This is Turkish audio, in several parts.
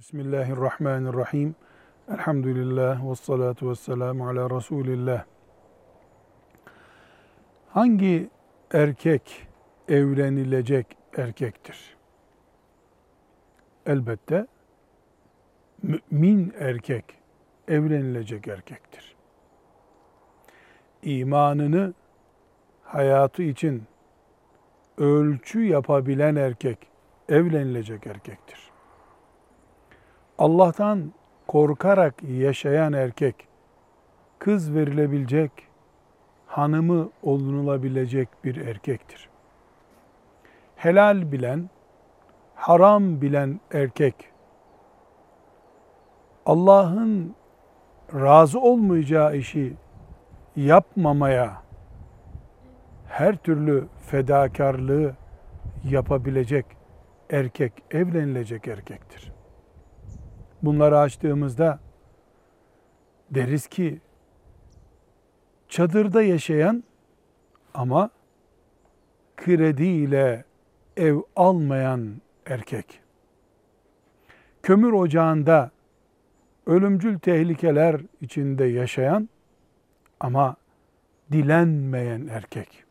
Bismillahirrahmanirrahim. Elhamdülillah ve salatu ve selamu ala Resulillah. Hangi erkek evlenilecek erkektir? Elbette mümin erkek evlenilecek erkektir. İmanını hayatı için ölçü yapabilen erkek evlenilecek erkektir. Allah'tan korkarak yaşayan erkek kız verilebilecek, hanımı olunulabilecek bir erkektir. Helal bilen, haram bilen erkek Allah'ın razı olmayacağı işi yapmamaya her türlü fedakarlığı yapabilecek erkek evlenilecek erkektir bunları açtığımızda deriz ki çadırda yaşayan ama krediyle ev almayan erkek, kömür ocağında ölümcül tehlikeler içinde yaşayan ama dilenmeyen erkek,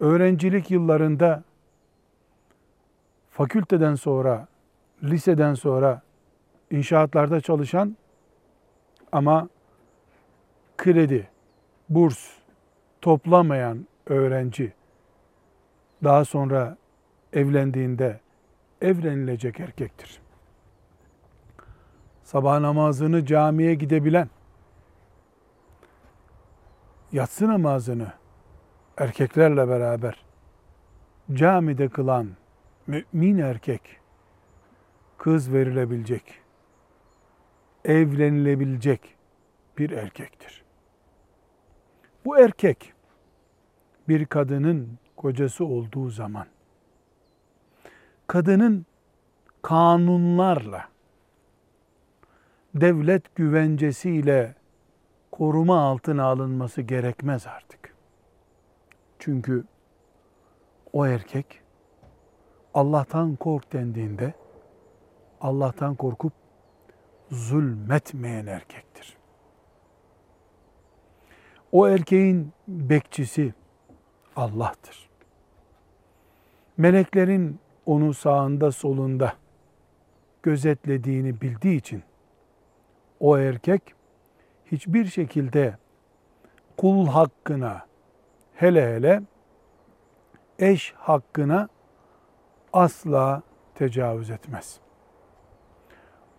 öğrencilik yıllarında fakülteden sonra liseden sonra inşaatlarda çalışan ama kredi, burs toplamayan öğrenci daha sonra evlendiğinde evlenilecek erkektir. Sabah namazını camiye gidebilen, yatsı namazını erkeklerle beraber camide kılan mümin erkek kız verilebilecek, evlenilebilecek bir erkektir. Bu erkek bir kadının kocası olduğu zaman kadının kanunlarla devlet güvencesiyle koruma altına alınması gerekmez artık. Çünkü o erkek Allah'tan kork dendiğinde Allah'tan korkup zulmetmeyen erkektir. O erkeğin bekçisi Allah'tır. Meleklerin onu sağında solunda gözetlediğini bildiği için o erkek hiçbir şekilde kul hakkına hele hele eş hakkına asla tecavüz etmez.''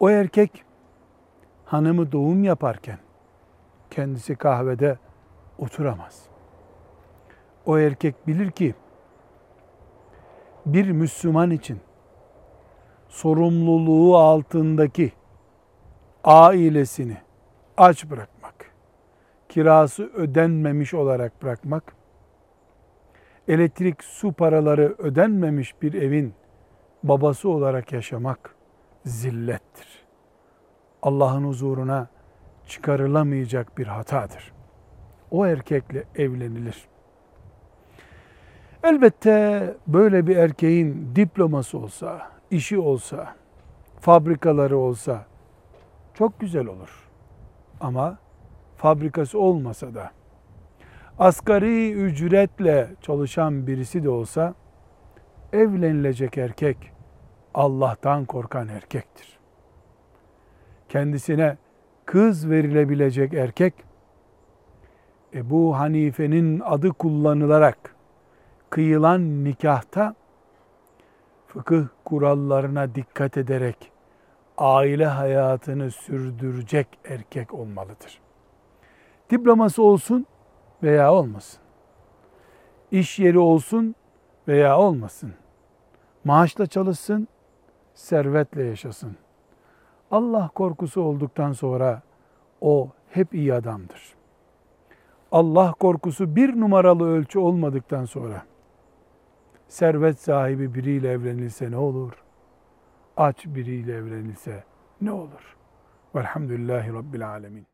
O erkek hanımı doğum yaparken kendisi kahvede oturamaz. O erkek bilir ki bir Müslüman için sorumluluğu altındaki ailesini aç bırakmak, kirası ödenmemiş olarak bırakmak, elektrik su paraları ödenmemiş bir evin babası olarak yaşamak zillettir. Allah'ın huzuruna çıkarılamayacak bir hatadır. O erkekle evlenilir. Elbette böyle bir erkeğin diploması olsa, işi olsa, fabrikaları olsa çok güzel olur. Ama fabrikası olmasa da asgari ücretle çalışan birisi de olsa evlenilecek erkek Allah'tan korkan erkektir. Kendisine kız verilebilecek erkek Ebu Hanife'nin adı kullanılarak kıyılan nikahta fıkıh kurallarına dikkat ederek aile hayatını sürdürecek erkek olmalıdır. Diploması olsun veya olmasın. İş yeri olsun veya olmasın. Maaşla çalışsın servetle yaşasın. Allah korkusu olduktan sonra o hep iyi adamdır. Allah korkusu bir numaralı ölçü olmadıktan sonra servet sahibi biriyle evlenilse ne olur? Aç biriyle evlenilse ne olur? Velhamdülillahi Rabbil Alemin.